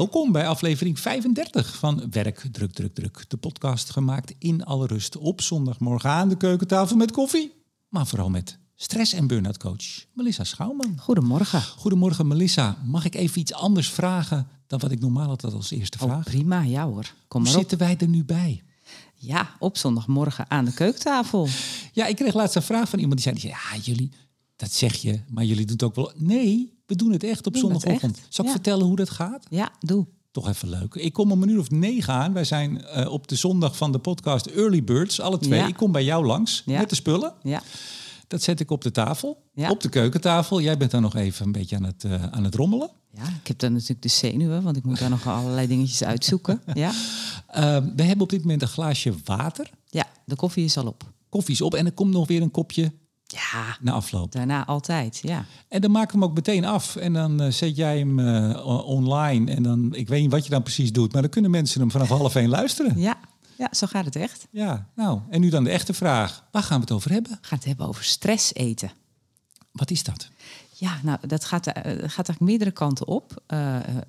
welkom bij aflevering 35 van Werk Druk Druk Druk. De podcast gemaakt in alle rust op zondagmorgen aan de keukentafel met koffie. Maar vooral met stress- en burn-out coach Melissa Schouwman. Goedemorgen. Goedemorgen Melissa. Mag ik even iets anders vragen dan wat ik normaal altijd als eerste Oh, vraag? prima, ja hoor. Kom Hoe maar op. zitten wij er nu bij? Ja, op zondagmorgen aan de keukentafel. Ja, ik kreeg laatst een vraag van iemand die zei, ja jullie, dat zeg je, maar jullie doen het ook wel. Nee, we doen het echt op Doen zondagochtend. Zal ik ja. vertellen hoe dat gaat? Ja, doe. Toch even leuk. Ik kom om een uur of negen aan. Wij zijn eh, op de zondag van de podcast Early Birds, alle twee. Ja. Ik kom bij jou langs Ja. met de spullen. Ja, Dat zet ik op de tafel, Ja. op de keukentafel. Jij bent dan nog even een beetje aan het, eh, aan het rommelen. ja, ik heb dan natuurlijk de zenuwen, want ik moet daar nog allerlei dingetjes uitzoeken. Ja, Eh, we hebben op dit moment een glaasje water. ja de koffie is al op. Koffie is op en er komt nog weer een kopje Ja, na afloop. daarna altijd, ja. En dan we hem ook meteen af. En dan eh, zet jij hem eh, online. En dan, ik weet niet wat je dan precies doet, maar dan kunnen mensen hem vanaf half één luisteren. Ja, ja zo gaat het echt. Ja, nou, en nu dan de echte vraag. Waar gaan we het over hebben? We gaan het hebben over stress eten. Wat is dat? Ja, nou, dat gaat, eh, gaat eigenlijk meerdere kanten op.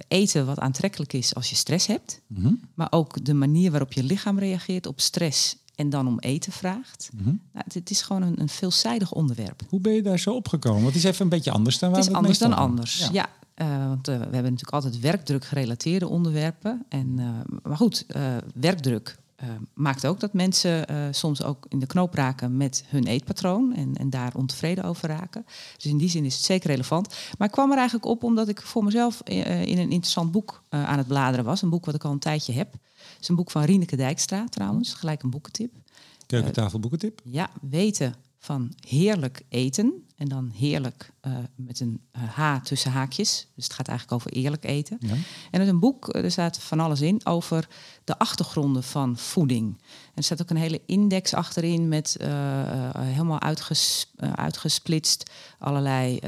Eten wat aantrekkelijk is als je stress hebt. Mhm. Maar ook de manier waarop je lichaam reageert op stress en dan om eten vraagt. Mhm. Nou, het, het is gewoon een, een veelzijdig onderwerp. Hoe ben je daar zo opgekomen? Want het is even een beetje anders dan waar Het is we anders dan anders. Ja. Ja, eh, want eh, we hebben natuurlijk altijd werkdruk gerelateerde onderwerpen. En, eh, maar goed, werkdruk eh, maakt ook dat mensen eh, soms ook in de knoop raken met hun eetpatroon en, en daar ontevreden over raken. Dus in die zin is het zeker relevant. Maar ik kwam er eigenlijk op omdat ik voor mezelf eh, in een interessant boek eh, aan het bladeren was. Een boek wat ik al een tijdje heb. Het is een boek van Rieneke Dijkstra trouwens, gelijk een boekentip. Keukentafel boekentip. Ja, weten van heerlijk eten. En dan heerlijk eh, met een eh, H tussen haakjes. Dus het gaat eigenlijk over eerlijk eten. Ja. En het is een boek, eh, er staat van alles in over de achtergronden van voeding. En er staat ook een hele index achterin met helemaal uitges, uitgesplitst allerlei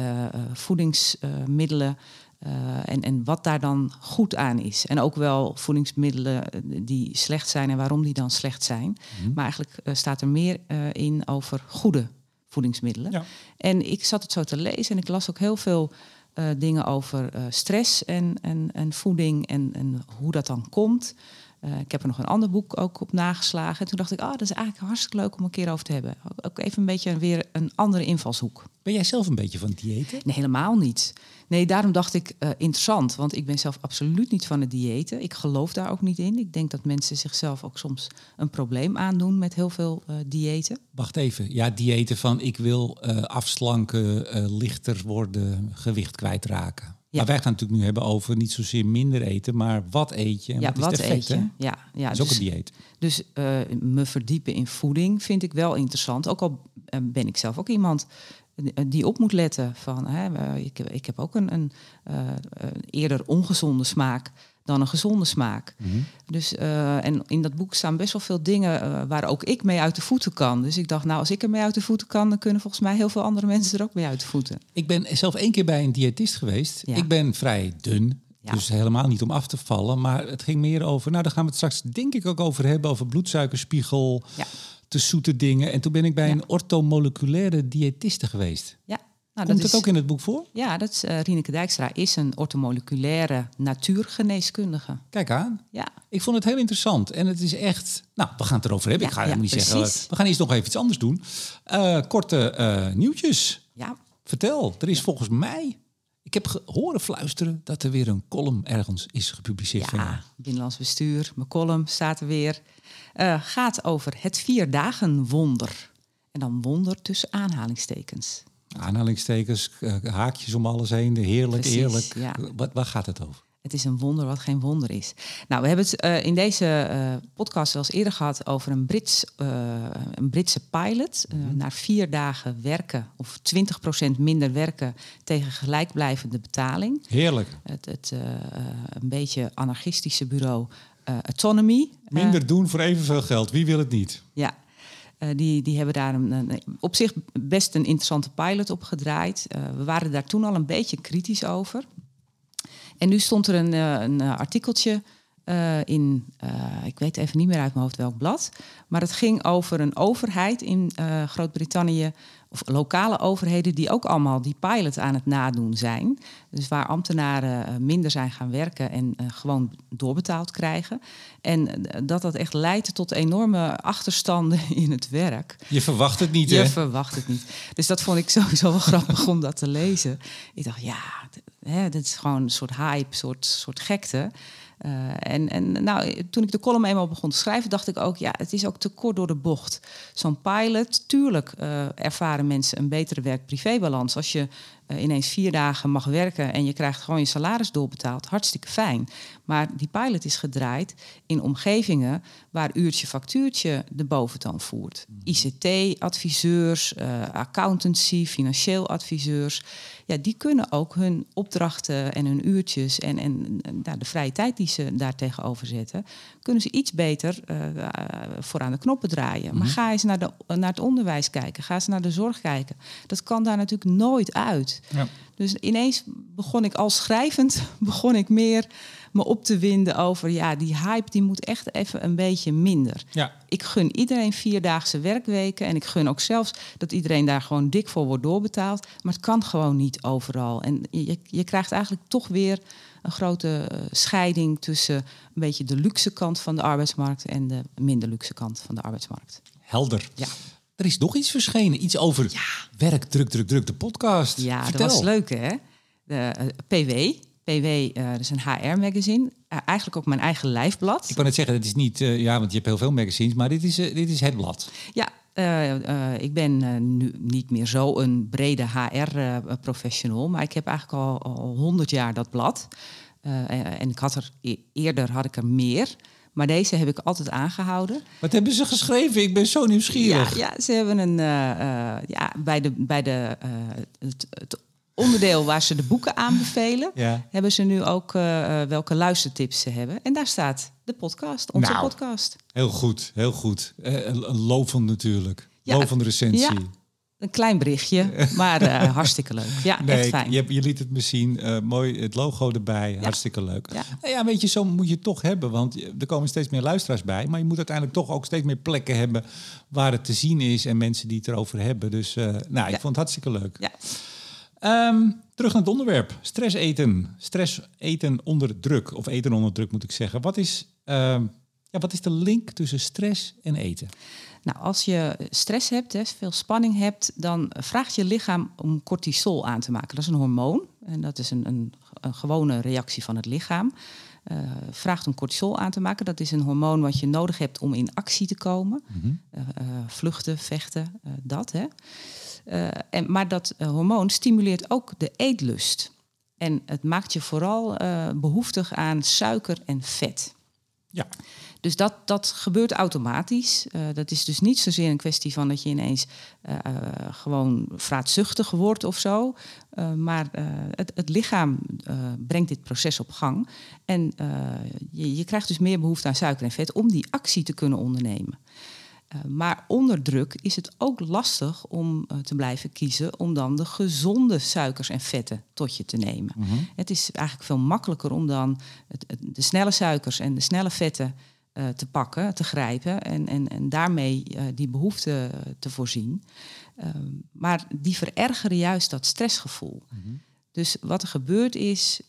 voedingsmiddelen. Eh, en, en wat daar dan goed aan is. En ook wel voedingsmiddelen eh, die slecht zijn en waarom die dan slecht zijn. Maar eigenlijk eh, staat er meer eh, in over goede voedingsmiddelen. Ja. En ik zat het zo te lezen en ik las ook heel veel eh, dingen over eh, stress en, en, en voeding en, en hoe dat dan komt. Eh, ik heb er nog een ander boek ook op nageslagen. En toen dacht ik, ah, dat is eigenlijk hartstikke leuk om een keer over te hebben. Ook- even een beetje weer een andere invalshoek. Ben jij zelf een beetje van diëten? Nee, helemaal niet. Nee, daarom dacht ik eh, interessant, want ik ben zelf absoluut niet van het diëten. Ik geloof daar ook niet in. Ik denk dat mensen zichzelf ook soms een probleem aandoen met heel veel eh diëten. Wacht even. Ja, diëten van ik wil afslanken, lichter worden, gewicht kwijtraken. Ja. Maar wij gaan het natuurlijk nu hebben over niet zozeer minder eten, maar wat eet je en ja, wat is wat effect, eet je? hè? Ja, ja, Dat is ook dus- een dieet. Dus eh, me verdiepen in voeding vind ik wel interessant. Ook al eh, ben ik zelf ook iemand eh, die op moet letten van... Hè, ik, ik heb ook een, een een eerder ongezonde smaak dan een gezonde smaak. Mhm. Dus, eh, en in dat boek staan best wel veel dingen eh, waar ook ik mee uit de voeten kan. Dus ik dacht, nou, als ik er mee uit de voeten kan... dan kunnen volgens mij heel veel andere mensen er ook mee uit de voeten. Ik ben zelf één keer bij een diëtist geweest. Ja. Ik ben vrij dun. Ja. Dus helemaal niet om af te vallen. Maar het ging meer over. Nou, daar gaan we het straks denk ik ook over hebben. Over bloedsuikerspiegel, Ja. te zoete dingen. En toen ben ik bij Ja. een ortomoleculaire diëtiste geweest. Ja, nou, Komt dat dat is, ook in het boek voor? Ja, dat is, Rieneke Dijkstra is een ortomoleculaire natuurgeneeskundige. Kijk aan. Ja, Ik vond het heel interessant. En het is echt... Nou, we gaan het erover hebben. Ja, ik ga ja, niet zeggen... We gaan eerst nog even iets anders doen. Eh, korte eh, nieuwtjes. ja, Vertel. Er is volgens mij... Ik heb ge- horen fluisteren dat er weer een column ergens is gepubliceerd. Ja, Binnenlands Bestuur, mijn column staat er weer. Gaat over het vierdagen wonder. En dan wonder tussen aanhalingstekens. Aanhalingstekens, eh, haakjes om alles heen. Heerlijk, Precies, eerlijk. ja. Wat, waar gaat het over? Het is een wonder wat geen wonder is. Nou, we hebben het eh, in deze eh, podcast wel eens eerder gehad over een, Brits, een Britse pilot. Mhm. naar vier dagen werken of 20% minder werken tegen gelijkblijvende betaling. Heerlijk. Het, het een beetje anarchistische bureau Autonomy. Minder doen voor evenveel geld. Wie wil het niet? Ja, eh, die, die hebben daar een, op zich best een interessante pilot op gedraaid. Eh, we waren daar toen al een beetje kritisch over. En nu stond er een, eh, een artikeltje eh, in, eh, ik weet even niet meer uit mijn hoofd welk blad. Maar het ging over een overheid in uh, Groot-Brittannië, of lokale overheden, die ook allemaal die pilot aan het nadoen zijn. Dus waar ambtenaren minder zijn gaan werken en gewoon doorbetaald krijgen. En dat dat echt leidt tot enorme achterstanden in het werk. Je verwacht het niet, Je hè? verwacht het niet. Dus dat vond ik sowieso wel grappig om dat te lezen. Ik dacht, ja, hè, dit is gewoon een soort hype, soort, soort gekte. Uh, en en nou, toen ik de column eenmaal begon te schrijven, dacht ik ook, ja, het is ook te kort door de bocht. Zo'n pilot, tuurlijk uh, ervaren mensen een betere werk-privébalans. Als je uh, ineens vier dagen mag werken en je krijgt gewoon je salaris doorbetaald, hartstikke fijn. Maar die pilot is gedraaid in omgevingen waar uurtje factuurtje de boventoon voert. ICT-adviseurs, accountancy, financieel adviseurs ja, die kunnen ook hun opdrachten en hun uurtjes en, en nou, de vrije tijd die ze daar tegenover zetten, kunnen ze iets beter uh, voor aan de knoppen draaien. Maar Mhm. ga eens naar, de, naar het onderwijs kijken, ga eens naar de zorg kijken. Dat kan daar natuurlijk nooit uit. Ja. Dus ineens begon ik al schrijvend, begon ik meer me op te winden over, ja, die hype die moet echt even een beetje minder. Ja. Ik gun iedereen vierdaagse werkweken en ik gun ook zelfs dat iedereen daar gewoon dik voor wordt doorbetaald. Maar het kan gewoon niet overal. En je, je krijgt eigenlijk toch weer een grote uh, scheiding tussen een beetje de luxe kant van de arbeidsmarkt en de minder luxe kant van de arbeidsmarkt. Helder. Ja. Er is nog iets verschenen, iets over werk, druk, druk, druk, de podcast. Ja, Vertel. dat was leuk hè. De uh, PW, PW, uh, dat is een HR-magazine. Uh, eigenlijk ook mijn eigen lijfblad. Ik kan het zeggen, het is niet, ja, want je hebt heel veel magazines, maar dit is, dit is het blad. Ja, uh, ik ben nu niet meer zo een brede HR-professional, maar ik heb eigenlijk al honderd jaar dat blad. en ik had er e eerder had ik er meer. Maar deze heb ik altijd aangehouden. Wat hebben ze geschreven? Ik ben zo nieuwsgierig. Ja, ja ze hebben een. ja, bij de, bij de, het, het onderdeel waar ze de boeken aanbevelen, ja. hebben ze nu ook welke luistertips ze hebben. En daar staat de podcast, onze nou, podcast. Heel goed, heel goed. Een lovend natuurlijk. Ja, lovend recensie. Een klein berichtje, maar uh, hartstikke leuk. Ja, nee, echt fijn. Je, je, liet het me zien. mooi, het logo erbij. Ja. Hartstikke leuk. Ja. Nou ja, weet je, zo moet je het toch hebben. Want er komen steeds meer luisteraars bij. Maar je moet uiteindelijk toch ook steeds meer plekken hebben waar het te zien is. En mensen die het erover hebben. Dus nou, ik vond het hartstikke leuk. Ja. Um, terug naar het onderwerp. Stress eten. Stress eten onder druk. Of eten onder druk moet ik zeggen. Wat is, uh, ja, wat is de link tussen stress en eten? Nou, als je stress hebt, hè, veel spanning hebt, dan vraagt je lichaam om cortisol aan te maken. Dat is een hormoon en dat is een, een, een gewone reactie van het lichaam. Uh, vraagt om cortisol aan te maken. Dat is een hormoon wat je nodig hebt om in actie te komen. Mm -hmm. uh, vluchten, vechten, dat. Hè. En, maar dat hormoon stimuleert ook de eetlust. En het maakt je vooral behoeftig aan suiker en vet. Ja. Dus dat, dat gebeurt automatisch. dat is dus niet zozeer een kwestie van dat je ineens gewoon vraatzuchtig wordt of zo. maar het, het, lichaam brengt dit proces op gang. En je, je krijgt dus meer behoefte aan suiker en vet om die actie te kunnen ondernemen. Uh, maar onder druk is het ook lastig om uh, te blijven kiezen om dan de gezonde suikers en vetten tot je te nemen. Mhm. Het is eigenlijk veel makkelijker om dan het, het, de snelle suikers en de snelle vetten uh, te pakken, te grijpen en, en, en daarmee die behoefte te voorzien. Ehm, maar die verergeren juist dat stressgevoel. Mhm. Dus wat er gebeurt is,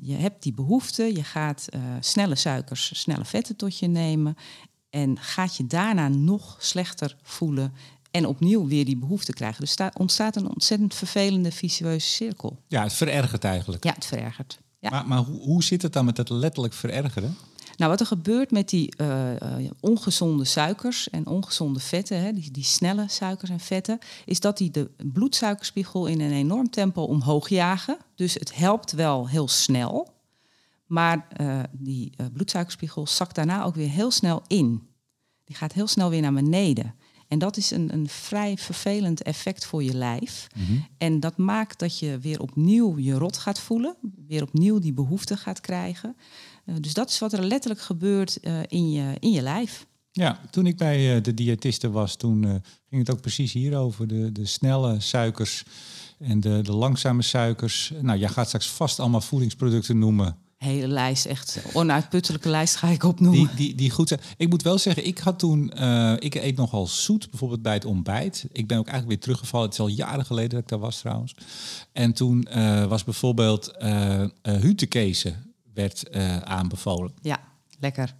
je hebt die behoefte, je gaat snelle suikers, snelle vetten tot je nemen. En gaat je daarna nog slechter voelen en opnieuw weer die behoefte krijgen. Dus daar ontstaat een ontzettend vervelende vicieuze cirkel. Ja, het verergert eigenlijk. Ja, het verergert. Ja. Maar, maar hoe, hoe zit het dan met het letterlijk verergeren? Nou, wat er gebeurt met die uh, uh, ongezonde suikers en ongezonde vetten, hè, die, die, snelle suikers en vetten, is dat die de bloedsuikerspiegel in een enorm tempo omhoog jagen. Dus het helpt wel heel snel. Maar uh, die bloedsuikerspiegel zakt daarna ook weer heel snel in. Die gaat heel snel weer naar beneden. En dat is een, een vrij vervelend effect voor je lijf. Mm -hmm. En dat maakt dat je weer opnieuw je rot gaat voelen. Weer opnieuw die behoefte gaat krijgen. Uh, dus dat is wat er letterlijk gebeurt in, je, in je lijf. Ja, toen ik bij de diëtiste was, toen ging het ook precies hierover. De, de snelle suikers en de, de langzame suikers. Nou, jij gaat straks vast allemaal voedingsproducten noemen hele lijst, echt onuitputtelijke lijst ga ik opnoemen. Die, die, die goed zijn. Ik moet wel zeggen, ik had toen, uh, ik eet nogal zoet, bijvoorbeeld bij het ontbijt. Ik ben ook eigenlijk weer teruggevallen. Het is al jaren geleden dat ik daar was trouwens. En toen uh, was bijvoorbeeld uh, hutekezen werd aanbevolen. Ja, lekker.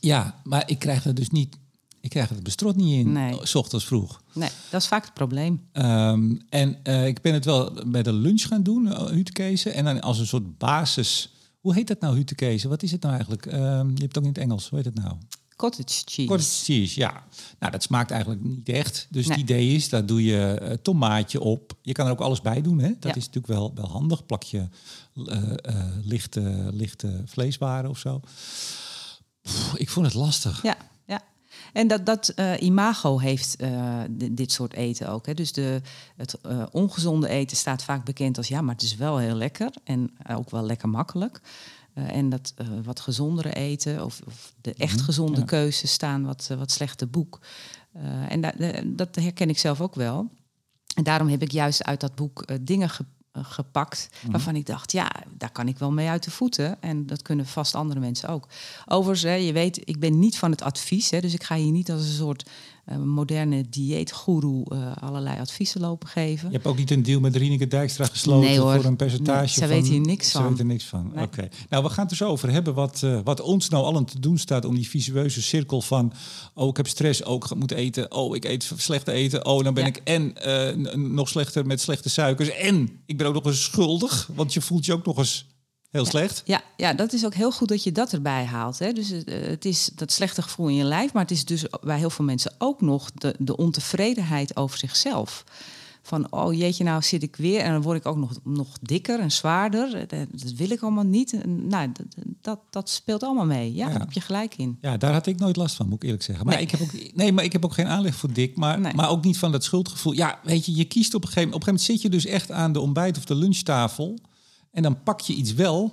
ja, maar ik krijg er dus niet ik krijg het bestrot niet in, nee. s ochtends vroeg. Nee, dat is vaak het probleem. Um, en uh, ik ben het wel bij de lunch gaan doen, uh. En dan als een soort basis... Hoe heet dat nou, hutekezen? Wat is het nou eigenlijk? Um, je hebt het ook in het Engels. Hoe heet het nou? Cottage cheese. Cottage cheese, ja. Nou, dat smaakt eigenlijk niet echt. Dus nee. het idee is, daar doe je uh, tomaatje op. Je kan er ook alles bij doen, hè? Dat Ja. is natuurlijk wel, wel handig. Plak je uh, uh, lichte, lichte vleeswaren of zo. Pff, ik vond het lastig. Ja, ja. En dat, dat uh, imago heeft uh, dit soort eten ook. Hè. Dus de, het uh, ongezonde eten staat vaak bekend als ja, maar het is wel heel lekker en ook wel lekker makkelijk. En dat wat gezondere eten of, of de echt gezonde ja. keuzes staan wat, wat slecht te boek. En da, dat herken ik zelf ook wel. En daarom heb ik juist uit dat boek dingen ge, uh, gepakt mm-hmm. waarvan ik dacht, ja, daar kan ik wel mee uit de voeten. En dat kunnen vast andere mensen ook. Overigens, hè, je weet, ik ben niet van het advies, hè, dus ik ga hier niet als een soort moderne dieetgoeroe uh, allerlei adviezen lopen geven. Je hebt ook niet een deal met Rieneke Dijkstra gesloten nee, voor een percentage nee, ze van... weet hier niks ze van. weet er niks van. Nee. Oké. Okay. Nou, we gaan het er zo over hebben wat, uh, wat ons nou allen te doen staat om die visueuze cirkel van... oh, ik heb stress, oh, ik moet eten, oh, ik eet slecht eten... oh, dan ben ja. ik en uh, nog slechter met slechte suikers... en ik ben ook nog eens schuldig, want je voelt je ook nog eens Heel slecht? Ja, ja, dat is ook heel goed dat je dat erbij haalt. Hè. Dus het, het is dat slechte gevoel in je lijf, maar het is dus bij heel veel mensen ook nog de, de ontevredenheid over zichzelf. Van, oh jeetje, nou zit ik weer en dan word ik ook nog, nog dikker en zwaarder. Dat, dat wil ik allemaal niet. Nou, dat, dat, dat speelt allemaal mee. Ja, ja, daar heb je gelijk in. Ja, daar had ik nooit last van, moet ik eerlijk zeggen. Maar nee. ik heb ook, nee, maar ik heb ook geen aanleg voor dik. Maar, nee. maar ook niet van dat schuldgevoel. Ja, weet je, je kiest op een gegeven moment... Op een gegeven moment zit je dus echt aan de ontbijt- of de lunchtafel... En dan pak je iets wel,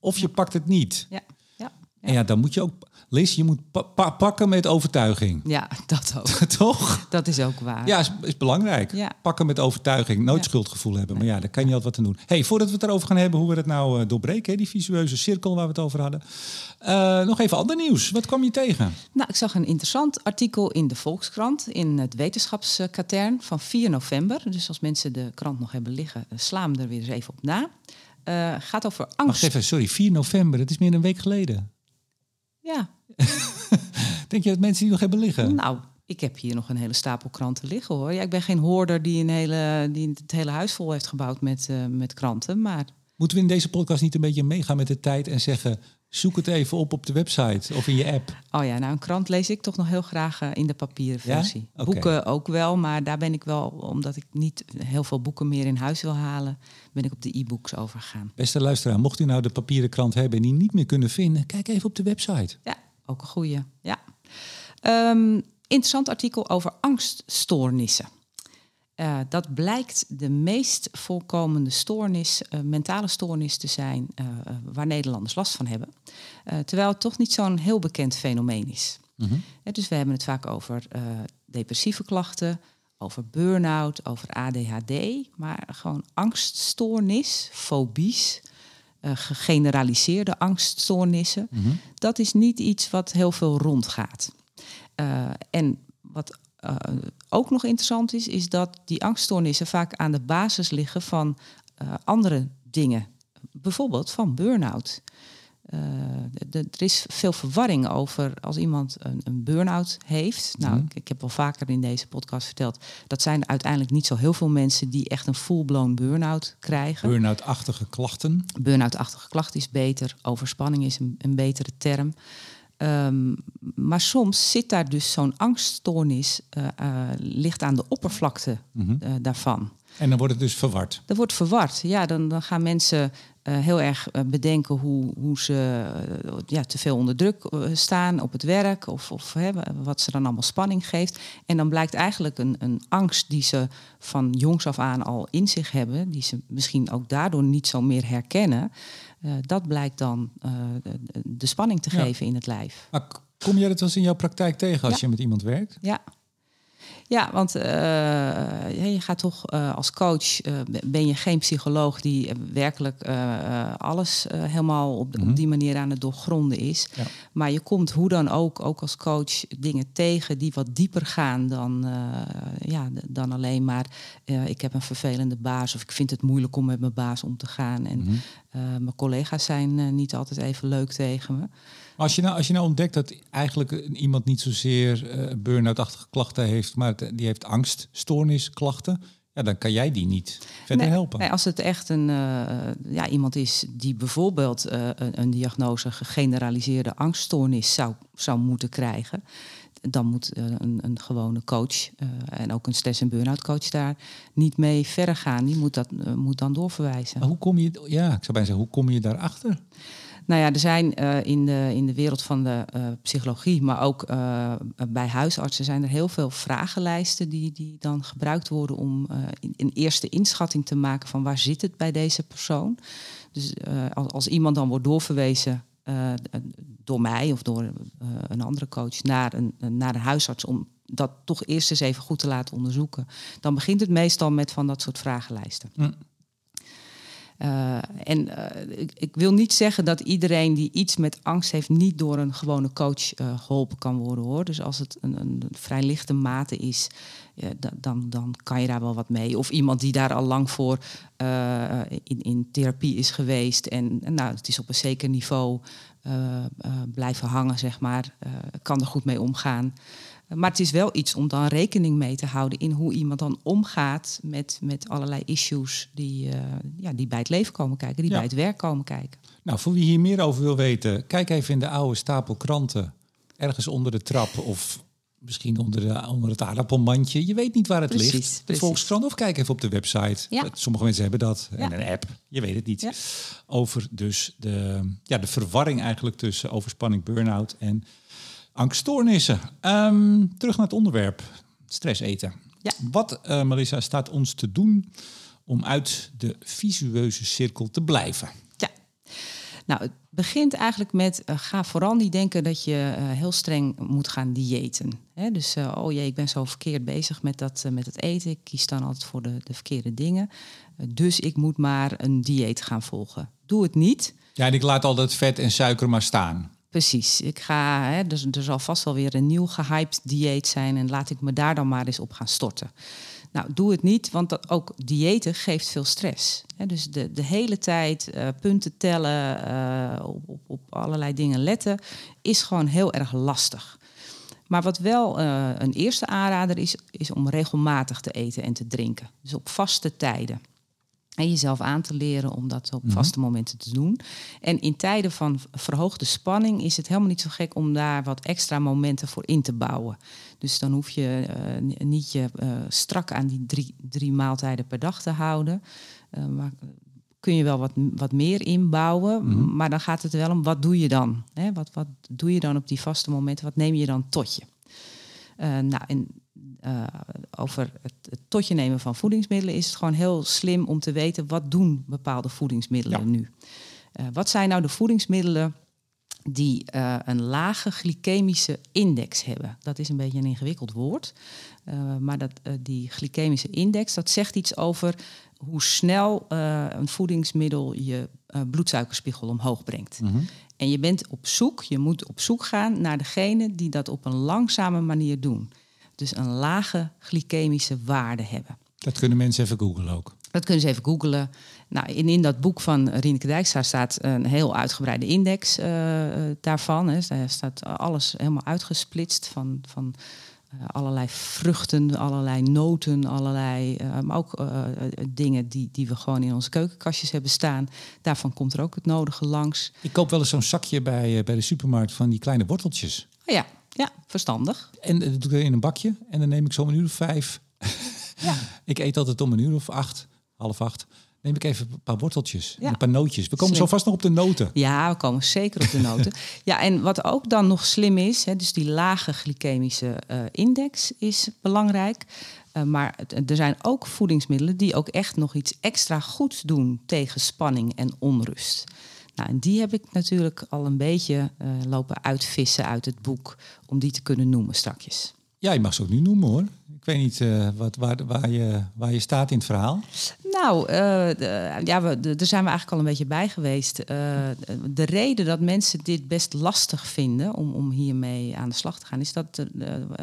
of je pakt het niet. Ja. ja. En ja, dan moet je ook... Liz, je moet pa pa pakken met overtuiging. Ja, dat ook. Toch? Dat is ook waar. Ja, is, is belangrijk. Ja. Pakken met overtuiging. Nooit ja. schuldgevoel hebben. Maar ja, daar kan je altijd wat aan doen. hey, voordat we het erover gaan hebben hoe we het nou uh, doorbreken... Hè, die visueuze cirkel waar we het over hadden... Uh, nog even ander nieuws. Wat kwam je tegen? Nou, ik zag een interessant artikel in de Volkskrant... in het wetenschapskatern van 4 november. Dus als mensen de krant nog hebben liggen... slaan er weer eens even op na. Uh, gaat over angst. Wacht even, sorry, 4 november, dat is meer dan een week geleden. Ja. Denk je dat mensen die nog hebben liggen? Nou, ik heb hier nog een hele stapel kranten liggen hoor. Ja, ik ben geen hoorder die, een hele, die het hele huis vol heeft gebouwd met, uh, met kranten, maar... Moeten we in deze podcast niet een beetje meegaan met de tijd en zeggen... zoek het even op op de website of in je app? Oh ja, nou een krant lees ik toch nog heel graag uh, in de papieren versie. Ja? Okay. Boeken ook wel, maar daar ben ik wel... omdat ik niet heel veel boeken meer in huis wil halen... ben ik op de e-books overgegaan. Beste luisteraar, mocht u nou de papieren krant hebben... en die niet meer kunnen vinden, kijk even op de website. Ja, ook een goeie. Ja. Um, interessant artikel over angststoornissen. Uh, dat blijkt de meest voorkomende stoornis, uh, mentale stoornis te zijn uh, waar Nederlanders last van hebben. terwijl het toch niet zo'n heel bekend fenomeen is. Ja, dus we hebben het vaak over depressieve klachten, over burn-out, over ADHD, maar gewoon angststoornis, fobies, gegeneraliseerde angststoornissen, mm-hmm. dat is niet iets wat heel veel rondgaat. en wat uh, ook nog interessant is, is dat die angststoornissen vaak aan de basis liggen van uh, andere dingen. Bijvoorbeeld van burn-out. Uh, er is veel verwarring over als iemand een, een burn-out heeft. Nou, ik, ik, heb wel vaker in deze podcast verteld. Dat zijn uiteindelijk niet zo heel veel mensen die echt een full-blown burn-out krijgen. Burn-out-achtige klachten. Burn-out-achtige klachten is beter. Overspanning is een, een betere term. Um, maar soms zit daar dus zo'n angststoornis, uh, uh, ligt aan de oppervlakte mm-hmm. uh, daarvan. En dan wordt het dus verward. Dat wordt verward. Ja, dan, dan gaan mensen heel erg bedenken hoe, hoe ze ja, te veel onder druk staan op het werk. Of, of hè, wat ze dan allemaal spanning geeft. En dan blijkt eigenlijk een, een angst die ze van jongs af aan al in zich hebben. Die ze misschien ook daardoor niet zo meer herkennen. Dat blijkt dan de, de, spanning te ja. geven in het lijf. Maar kom jij dat wel eens in jouw praktijk tegen als ja. je met iemand werkt? Ja. Ja, want uh, je gaat toch uh, als coach, uh, ben je geen psycholoog die werkelijk alles helemaal op, op, die manier aan het doorgronden is. Ja. Maar je komt hoe dan ook, ook als coach, dingen tegen die wat dieper gaan dan, ja, dan alleen maar ik heb een vervelende baas of ik vind het moeilijk om met mijn baas om te gaan. En mm -hmm. mijn collega's zijn niet altijd even leuk tegen me. Als je, nou, als je nou ontdekt dat eigenlijk iemand niet zozeer uh, burn-out-achtige klachten heeft, maar die heeft angststoornisklachten, ja, dan kan jij die niet verder nee, helpen. Nee, als het echt een, uh, ja, iemand is die bijvoorbeeld uh, een, een, diagnose gegeneraliseerde angststoornis zou, zou moeten krijgen, dan moet een, een, gewone coach en ook een stress- en burn-out coach daar niet mee verder gaan. Die moet dat moet dan doorverwijzen. Maar hoe kom je, ja, ik zou bijna zeggen, hoe kom je daarachter? Nou ja, er zijn uh, in, de, in de wereld van de uh, psychologie, maar ook uh, bij huisartsen, zijn er heel veel vragenlijsten die, die dan gebruikt worden om in, een eerste inschatting te maken van waar zit het bij deze persoon. Dus als, als, iemand dan wordt doorverwezen door mij of door een andere coach naar een, naar een huisarts om dat toch eerst eens even goed te laten onderzoeken, dan begint het meestal met van dat soort vragenlijsten. Uh, en uh, ik, wil niet zeggen dat iedereen die iets met angst heeft, niet door een gewone coach uh, geholpen kan worden hoor. Dus als het een, een vrij lichte mate is, dan, dan kan je daar wel wat mee. Of iemand die daar al lang voor in, in therapie is geweest en, en nou, het is op een zeker niveau blijven hangen, zeg maar, kan er goed mee omgaan. Maar het is wel iets om dan rekening mee te houden in hoe iemand dan omgaat met, met allerlei issues die, uh, ja, die bij het leven komen kijken, die ja. bij het werk komen kijken. Nou, voor wie hier meer over wil weten, kijk even in de oude stapel kranten. Ergens onder de trap of misschien onder, de, onder het aardappelmandje. Je weet niet waar het precies, ligt. De precies. Volkskrant of kijk even op de website. Ja. Sommige mensen hebben dat. Ja. En een app. Je weet het niet. Ja. Over dus de, ja, de verwarring eigenlijk tussen overspanning, burn-out en angststoornissen. Um, terug naar het onderwerp. Stress eten. Ja. Wat, uh, Marissa, staat ons te doen om uit de visueuze cirkel te blijven? Ja. Nou, het begint eigenlijk met uh, ga vooral niet denken dat je uh, heel streng moet gaan diëten. Hè? Dus oh jee, ik ben zo verkeerd bezig met dat met het eten. Ik kies dan altijd voor de, de verkeerde dingen. dus ik moet maar een dieet gaan volgen. Doe het niet. Ja, en ik laat al dat vet en suiker maar staan. Precies. Ik ga, hè, dus er zal vast wel weer een nieuw gehyped dieet zijn en laat ik me daar dan maar eens op gaan storten. Nou, doe het niet, want dat, ook diëten geeft veel stress. Dus de, de hele tijd uh, punten tellen, uh, op, op, allerlei dingen letten, is gewoon heel erg lastig. Maar wat wel uh, een eerste aanrader is, is om regelmatig te eten en te drinken. Dus op vaste tijden. En jezelf aan te leren om dat op vaste momenten te doen. En in tijden van verhoogde spanning is het helemaal niet zo gek om daar wat extra momenten voor in te bouwen. Dus dan hoef je uh, niet je uh, strak aan die drie, drie maaltijden per dag te houden. Uh, maar kun je wel wat, wat meer inbouwen. Mm -hmm. Maar dan gaat het wel om wat doe je dan? Hè? Wat, wat doe je dan op die vaste momenten? Wat neem je dan tot je? nou, en uh, over het, het, totje nemen van voedingsmiddelen is het gewoon heel slim om te weten wat doen bepaalde voedingsmiddelen ja. nu. Uh, wat zijn nou de voedingsmiddelen die uh, een lage glycemische index hebben? Dat is een beetje een ingewikkeld woord, maar dat, die glycemische index dat zegt iets over hoe snel een voedingsmiddel je bloedsuikerspiegel omhoog brengt. Mm -hmm. En je bent op zoek, je moet op zoek gaan naar degene die dat op een langzame manier doen dus een lage glycemische waarde hebben. Dat kunnen mensen even googlen ook. Dat kunnen ze even googlen. Nou, in, in dat boek van Rieneke Dijkstra staat een heel uitgebreide index uh, daarvan. Hè. Daar staat alles helemaal uitgesplitst van, van uh, allerlei vruchten, allerlei noten, allerlei, uh, maar ook dingen die, die we gewoon in onze keukenkastjes hebben staan. Daarvan komt er ook het nodige langs. Ik koop wel eens zo'n zakje bij, bij de supermarkt van die kleine worteltjes. Oh ja, ja, verstandig. En dat doe ik in een bakje en dan neem ik zo om een uur of vijf. Ja. ik eet altijd om een uur of acht, half acht. Neem ik even een paar worteltjes, Ja. een paar nootjes. We komen Slim. zo vast nog op de noten. Ja, we komen zeker op de noten. ja, en wat ook dan nog slim is, hè, dus die lage glycemische eh, index is belangrijk. Uh, maar er zijn ook voedingsmiddelen die ook echt nog iets extra goeds doen tegen spanning en onrust. Nou, en die heb ik natuurlijk al een beetje eh, lopen uitvissen uit het boek om die te kunnen noemen strakjes. Ja, je mag ze ook nu noemen hoor. Ik weet niet uh, wat, waar, waar, je, waar je staat in het verhaal. Nou, uh, de, ja, we, de, daar zijn we eigenlijk al een beetje bij geweest. Uh, de reden dat mensen dit best lastig vinden om, om hiermee aan de slag te gaan, is dat,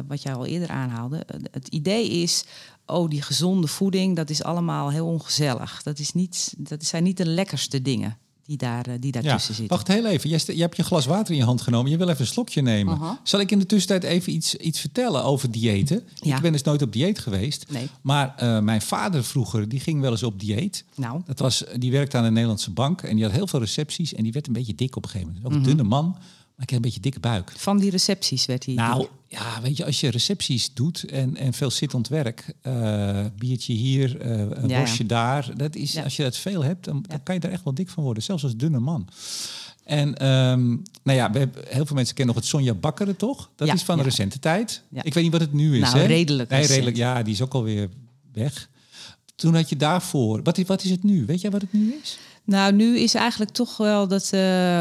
wat jij al eerder aanhaalde, het idee is, oh, die gezonde voeding, dat is allemaal heel ongezellig. Dat, is niet, dat zijn niet de lekkerste dingen die, daar, die daartussen ja, zitten. Wacht heel even. Je, je, hebt je glas water in je hand genomen. Je wil even een slokje nemen. Uh -huh. Zal ik in de tussentijd even iets, iets vertellen over diëten? Ja. Ik ben dus nooit op dieet geweest. Nee. Maar uh, mijn vader vroeger, die ging wel eens op dieet. Nou. Dat was, die werkte aan de Nederlandse bank. En die had heel veel recepties. En die werd een beetje dik op een gegeven moment. Ook een -hmm. dunne man. Maar ik heb een beetje dikke buik. Van die recepties werd hij. Nou, ja, weet je, als je recepties doet en, en veel zittend werk, uh, biertje hier, uh, een ja, worstje ja. daar, dat is, ja. als je dat veel hebt, dan, dan, kan je daar echt wel dik van worden, zelfs als dunne man. En um, nou ja, we hebben, heel veel mensen kennen nog het Sonja Bakkeren, toch? Dat is van de recente tijd. Ik weet niet wat het nu is. Nou, hè? redelijk. Nee, redelijk. Ja, die is ook alweer weg. Toen had je daarvoor. Wat is, wat is het nu? Weet jij wat het nu is? Nou, nu is eigenlijk toch wel dat, uh,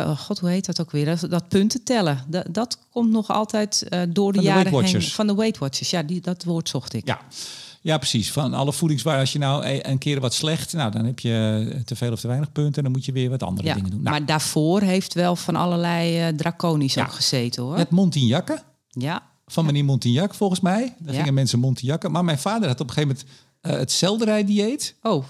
oh god, hoe heet dat ook weer? Dat, dat punten tellen. Dat, dat komt nog altijd uh, door de, van de jaren heen. Van de Weight Watchers, ja, die, dat woord zocht ik. Ja. Ja, precies. Van alle voedingswaarden. Als je nou een keer wat slecht, nou dan heb je te veel of te weinig punten. En dan moet je weer wat andere ja, dingen doen. Nou. Maar daarvoor heeft wel van allerlei uh, draconisch ja. ook gezeten hoor. Het Montignac. Ja. Van meneer Montignac volgens mij. Daar gingen mensen Montignac. Maar mijn vader had op een gegeven moment uh, het zelderijdieet. Oh.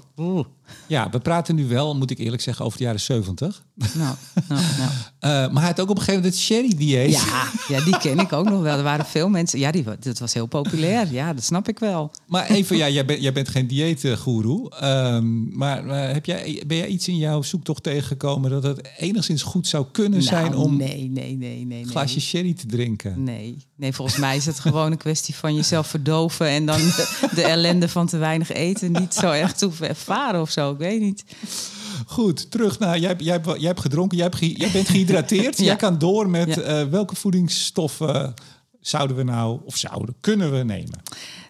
Ja, we praten nu wel, moet ik eerlijk zeggen, over de jaren 70. Nou, nou, nou. Uh, maar hij had ook op een gegeven moment het sherry-dieet. Ja, ja, die ken ik ook nog wel. Er waren veel mensen. Ja, die, dat was heel populair. Ja, dat snap ik wel. Maar even, ja, jij, bent, jij bent geen dieetgoeroe. Um, maar uh, heb jij, ben jij iets in jouw zoektocht tegengekomen dat het enigszins goed zou kunnen nou, zijn om nee, nee, nee, nee, een glaasje nee. sherry te drinken? Nee. nee, volgens mij is het gewoon een kwestie van jezelf verdoven en dan de, de ellende van te weinig eten niet zo echt hoeven ervaren of zo. Ik weet niet. Goed, terug naar. Jij, jij, jij hebt gedronken, jij, hebt ge, jij bent gehydrateerd. ja. Jij kan door met ja. uh, welke voedingsstoffen zouden we nou, of zouden, kunnen we nemen?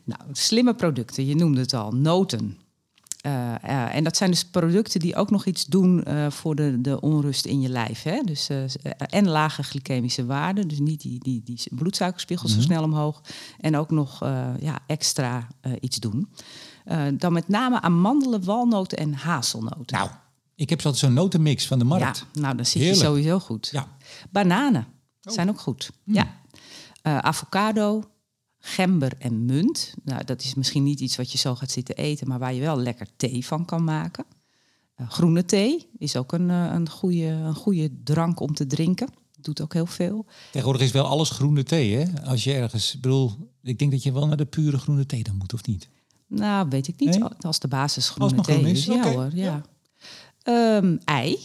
Nou, slimme producten, je noemde het al, noten. Uh, uh, en dat zijn dus producten die ook nog iets doen uh, voor de, de onrust in je lijf. Hè? Dus, en lage glycemische waarden, dus niet die, die, die bloedsuikerspiegels mm -hmm. zo snel omhoog. En ook nog ja, extra iets doen. Dan met name amandelen, walnoten en hazelnoten. Nou, ik heb zo'n notenmix van de markt. Ja, nou, dan zit Heerlijk. je sowieso goed. Ja. Bananen oh. zijn ook goed. Mm. Ja. Avocado, gember en munt. Nou, dat is misschien niet iets wat je zo gaat zitten eten, maar waar je wel lekker thee van kan maken. Uh, groene thee is ook een, een, goede, een goede drank om te drinken. Doet ook heel veel. Tegenwoordig is wel alles groene thee, hè? Als je ergens, bedoel, ik denk dat je wel naar de pure groene thee dan moet, of niet? Nou, weet ik niet. Nee? Als de basis groene thee is. Ja okay. hoor, ja. ja. Um, ei.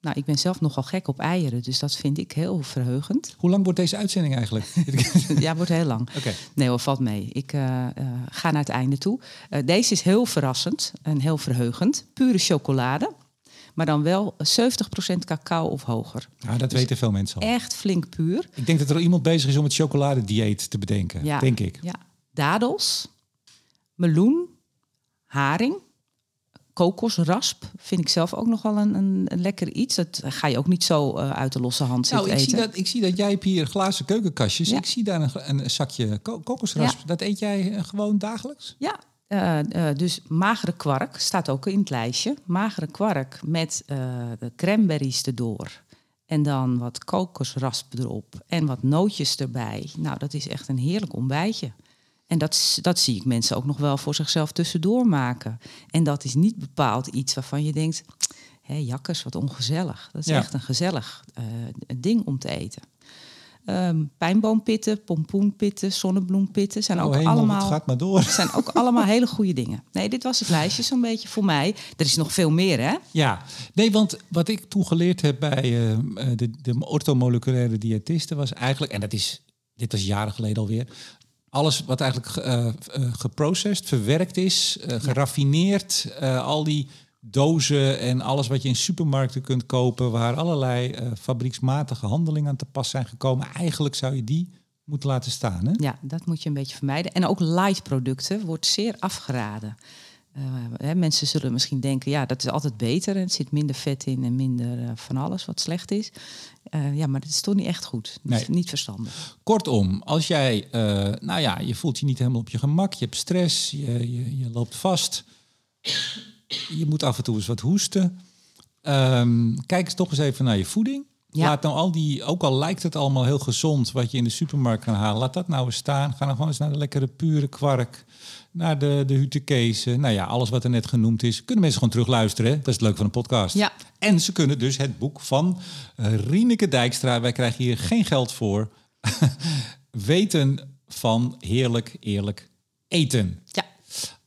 Nou, ik ben zelf nogal gek op eieren, dus dat vind ik heel verheugend. Hoe lang wordt deze uitzending eigenlijk? ja, wordt heel lang. Okay. Nee hoor, valt mee. Ik uh, uh, ga naar het einde toe. Uh, deze is heel verrassend en heel verheugend. Pure chocolade, maar dan wel 70% cacao of hoger. Ja, dat dus weten veel mensen al. Echt flink puur. Ik denk dat er iemand bezig is om het chocoladedieet te bedenken, ja, denk ik. Ja, dadels, meloen, haring, kokosrasp vind ik zelf ook nog wel een, een, een, lekker iets. Dat ga je ook niet zo uh, uit de losse hand nou, zitten ik eten. Zie dat, ik zie dat jij hebt hier glazen keukenkastjes. Ja. Ik zie daar een, een zakje ko kokosrasp. Ja. Dat eet jij uh, gewoon dagelijks? Ja, uh, dus magere kwark staat ook in het lijstje. Magere kwark met de cranberries erdoor. En dan wat kokosrasp erop en wat nootjes erbij. Nou, dat is echt een heerlijk ontbijtje. En dat, dat zie ik mensen ook nog wel voor zichzelf tussendoor maken. En dat is niet bepaald iets waarvan je denkt... hé, jakkers, wat ongezellig. Dat is ja. echt een gezellig uh, ding om te eten. Um, pijnboompitten, pompoenpitten, zonnebloempitten zijn oh, ook hemel, allemaal. Het gaat maar door. Zijn ook allemaal hele goede dingen. Nee, dit was het lijstje zo'n beetje voor mij. Er is nog veel meer, hè? Ja, nee, want wat ik toen geleerd heb bij uh, de, de orthomoleculaire diëtisten was eigenlijk, en dat is, dit was jaren geleden alweer, alles wat eigenlijk uh, geprocessed, verwerkt is, uh, geraffineerd, al die dozen en alles wat je in supermarkten kunt kopen, waar allerlei fabrieksmatige handelingen aan te pas zijn gekomen, eigenlijk zou je die moeten laten staan. Hè? Ja, dat moet je een beetje vermijden. En ook light producten wordt zeer afgeraden. Eh, hè, mensen zullen misschien denken, ja, dat is altijd beter. En er zit minder vet in en minder eh, van alles wat slecht is. Eh, ja, maar dat is toch niet echt goed. Dat is niet verstandig. Kortom, als jij, nou ja, je voelt je niet helemaal op je gemak, je hebt stress, je, je, je loopt vast, je moet af en toe eens wat hoesten. Ehm, kijk eens toch eens even naar je voeding. Ja. Laat nou al die, ook al lijkt het allemaal heel gezond wat je in de supermarkt kan halen, laat dat nou eens staan. Ga dan gewoon eens naar de lekkere pure kwark, naar de, de hutekezen. Nou ja, alles wat er net genoemd is, kunnen mensen gewoon terugluisteren. Hè? Dat is het leuke van een podcast. Ja. En ze kunnen dus het boek van eh, Rieneke Dijkstra, wij krijgen hier geen geld voor, weten van heerlijk, eerlijk eten. Ja.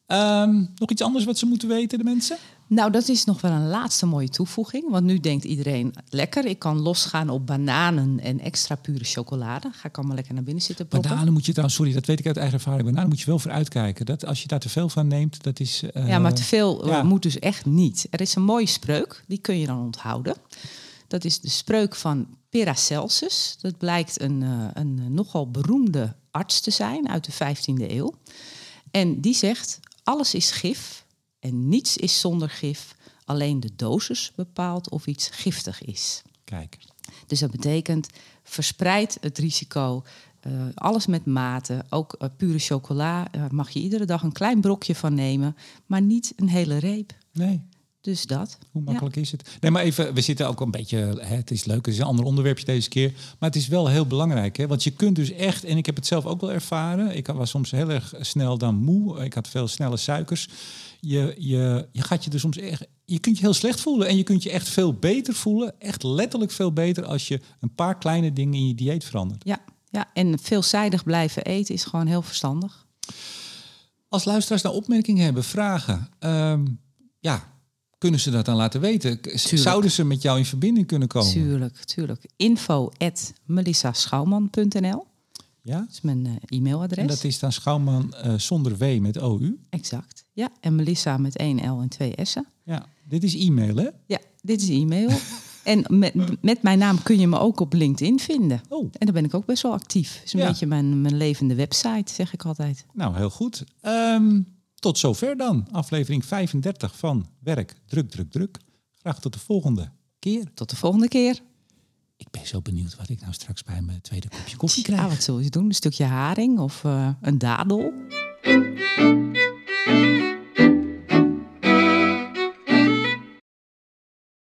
Ehm, nog iets anders wat ze moeten weten, de mensen? Nou, dat is nog wel een laatste mooie toevoeging. Want nu denkt iedereen, lekker, ik kan losgaan op bananen en extra pure chocolade. Ga ik allemaal lekker naar binnen zitten proppen. Bananen moet je trouwens, sorry, dat weet ik uit eigen ervaring. Bananen moet je wel voor uitkijken. Dat, als je daar te veel van neemt, dat is... eh, Ja, maar te veel eh, ja. moet dus echt niet. Er is een mooie spreuk, die kun je dan onthouden. Dat is de spreuk van Paracelsus. Dat blijkt een, eh, een nogal beroemde arts te zijn uit de 15e eeuw. En die zegt, alles is gif en niets is zonder gif. Alleen de dosis bepaalt of iets giftig is. Kijk, Dus dat betekent verspreid het risico. eh, alles met mate. Ook eh, pure chocola eh, mag je iedere dag een klein brokje van nemen, maar niet een hele reep. nee, Dus dat. hoe makkelijk is het? Nee, maar even, we zitten ook een beetje, hè, het is leuk, het is een ander onderwerpje deze keer. Maar het is wel heel belangrijk, hè? want je kunt dus echt, en ik heb het zelf ook wel ervaren, ik was soms heel erg snel dan moe, ik had veel snelle suikers. Je, je, je gaat je er soms echt, je kunt je heel slecht voelen en je kunt je echt veel beter voelen, echt letterlijk veel beter als je een paar kleine dingen in je dieet verandert. Ja, ja, en veelzijdig blijven eten is gewoon heel verstandig. Als luisteraars nou opmerkingen hebben, vragen, ehm, ja, kunnen ze dat dan laten weten? K- Zouden ze met jou in verbinding kunnen komen? Tuurlijk, tuurlijk. Info at Ja? is mijn eh, e-mailadres. En dat is dan Schouwman eh, zonder W met OU. Exact. Ja, en Melissa met één L en twee S'en. Ja, dit is e-mail, hè? Ja, dit is e-mail. en met, met mijn naam kun je me ook op LinkedIn vinden. Oh, En daar ben ik ook best wel actief. Het is een Ja. beetje mijn, mijn levende website, zeg ik altijd. nou heel goed. Ehm, tot zover dan. Aflevering 35 van Werk, Druk, Druk, Druk. Graag tot de volgende keer. Tot de volgende keer. Ik ben zo benieuwd wat ik nou straks bij mijn tweede kopje koffie Ja, krijg. wat zul je doen? Een stukje haring of eh, een dadel?